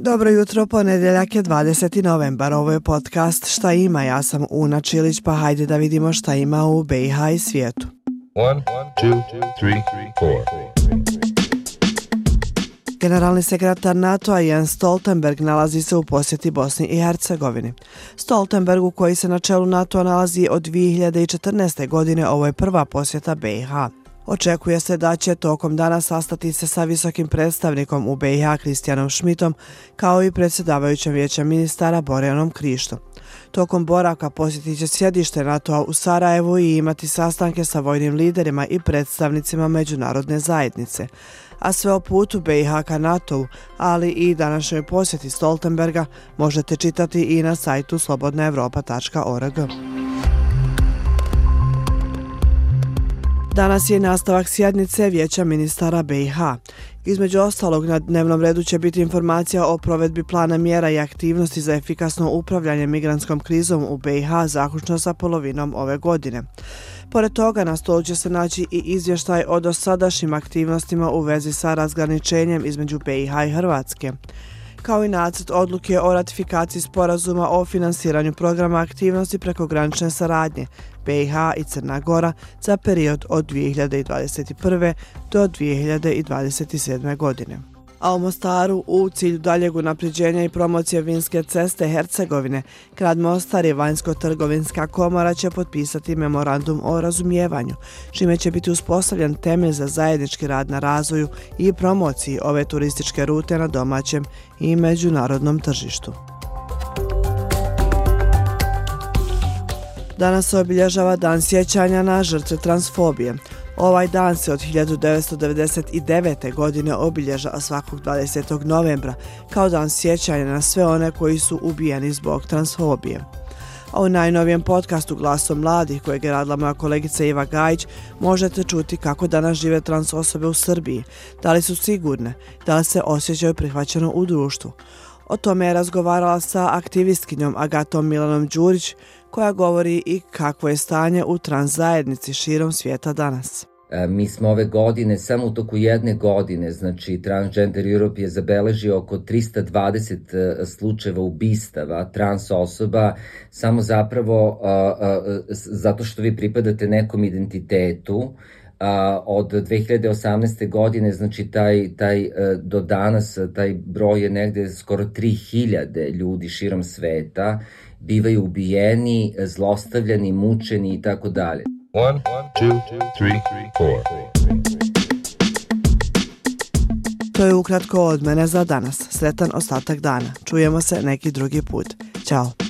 Dobro jutro, ponedeljak je 20. novembar, ovo je podcast Šta ima, ja sam Una Čilić, pa hajde da vidimo šta ima u BiH i svijetu. One, two, three, Generalni sekretar NATO-a Jens Stoltenberg nalazi se u posjeti Bosni i Hercegovini. Stoltenbergu koji se na čelu NATO-a nalazi od 2014. godine, ovo je prva posjeta BiH. Očekuje se da će tokom dana sastati se sa visokim predstavnikom u BiH Kristijanom Šmitom kao i predsjedavajućem vijećem ministara Borjanom Krištom. Tokom boraka posjetit će sjedište NATO-a u Sarajevu i imati sastanke sa vojnim liderima i predstavnicima međunarodne zajednice. A sve o putu BiH ka NATO-u, ali i današnjoj posjeti Stoltenberga možete čitati i na sajtu slobodnaevropa.org. Danas je nastavak sjednice Vijeća ministara BiH. Između ostalog, na dnevnom redu će biti informacija o provedbi plana mjera i aktivnosti za efikasno upravljanje migranskom krizom u BiH zaključno sa polovinom ove godine. Pored toga, na stolu će se naći i izvještaj o dosadašnjim aktivnostima u vezi sa razgraničenjem između BiH i Hrvatske kao i nacrt odluke o ratifikaciji sporazuma o finansiranju programa aktivnosti preko granične saradnje BiH i Crna Gora za period od 2021. do 2027. godine a u Mostaru u cilju daljeg unapređenja i promocije vinske ceste Hercegovine, Grad Mostar i Vanjsko-trgovinska komora će potpisati memorandum o razumijevanju, čime će biti uspostavljen temelj za zajednički rad na razvoju i promociji ove turističke rute na domaćem i međunarodnom tržištu. Danas se obilježava dan sjećanja na žrtve transfobije. Ovaj dan se od 1999. godine obilježava svakog 20. novembra kao dan sjećanja na sve one koji su ubijeni zbog transfobije. A u najnovijem podcastu Glasom mladih kojeg je radila moja kolegica Iva Gajić možete čuti kako danas žive trans osobe u Srbiji, da li su sigurne, da li se osjećaju prihvaćeno u društvu. O tome je razgovarala sa aktivistkinjom Agatom Milanom Đurić koja govori i kakvo je stanje u trans zajednici širom svijeta danas. E, mi smo ove godine, samo u toku jedne godine, znači Transgender Europe je zabeležio oko 320 e, slučajeva ubistava trans osoba, samo zapravo e, zato što vi pripadate nekom identitetu, od 2018. godine, znači taj, taj, e, do danas taj broj je negde skoro 3000 ljudi širom sveta, bivaju ubijeni, zlostavljani, mučeni i tako dalje. One, two, three, four. To je ukratko od mene za danas. Sretan ostatak dana. Čujemo se neki drugi put. Ćao.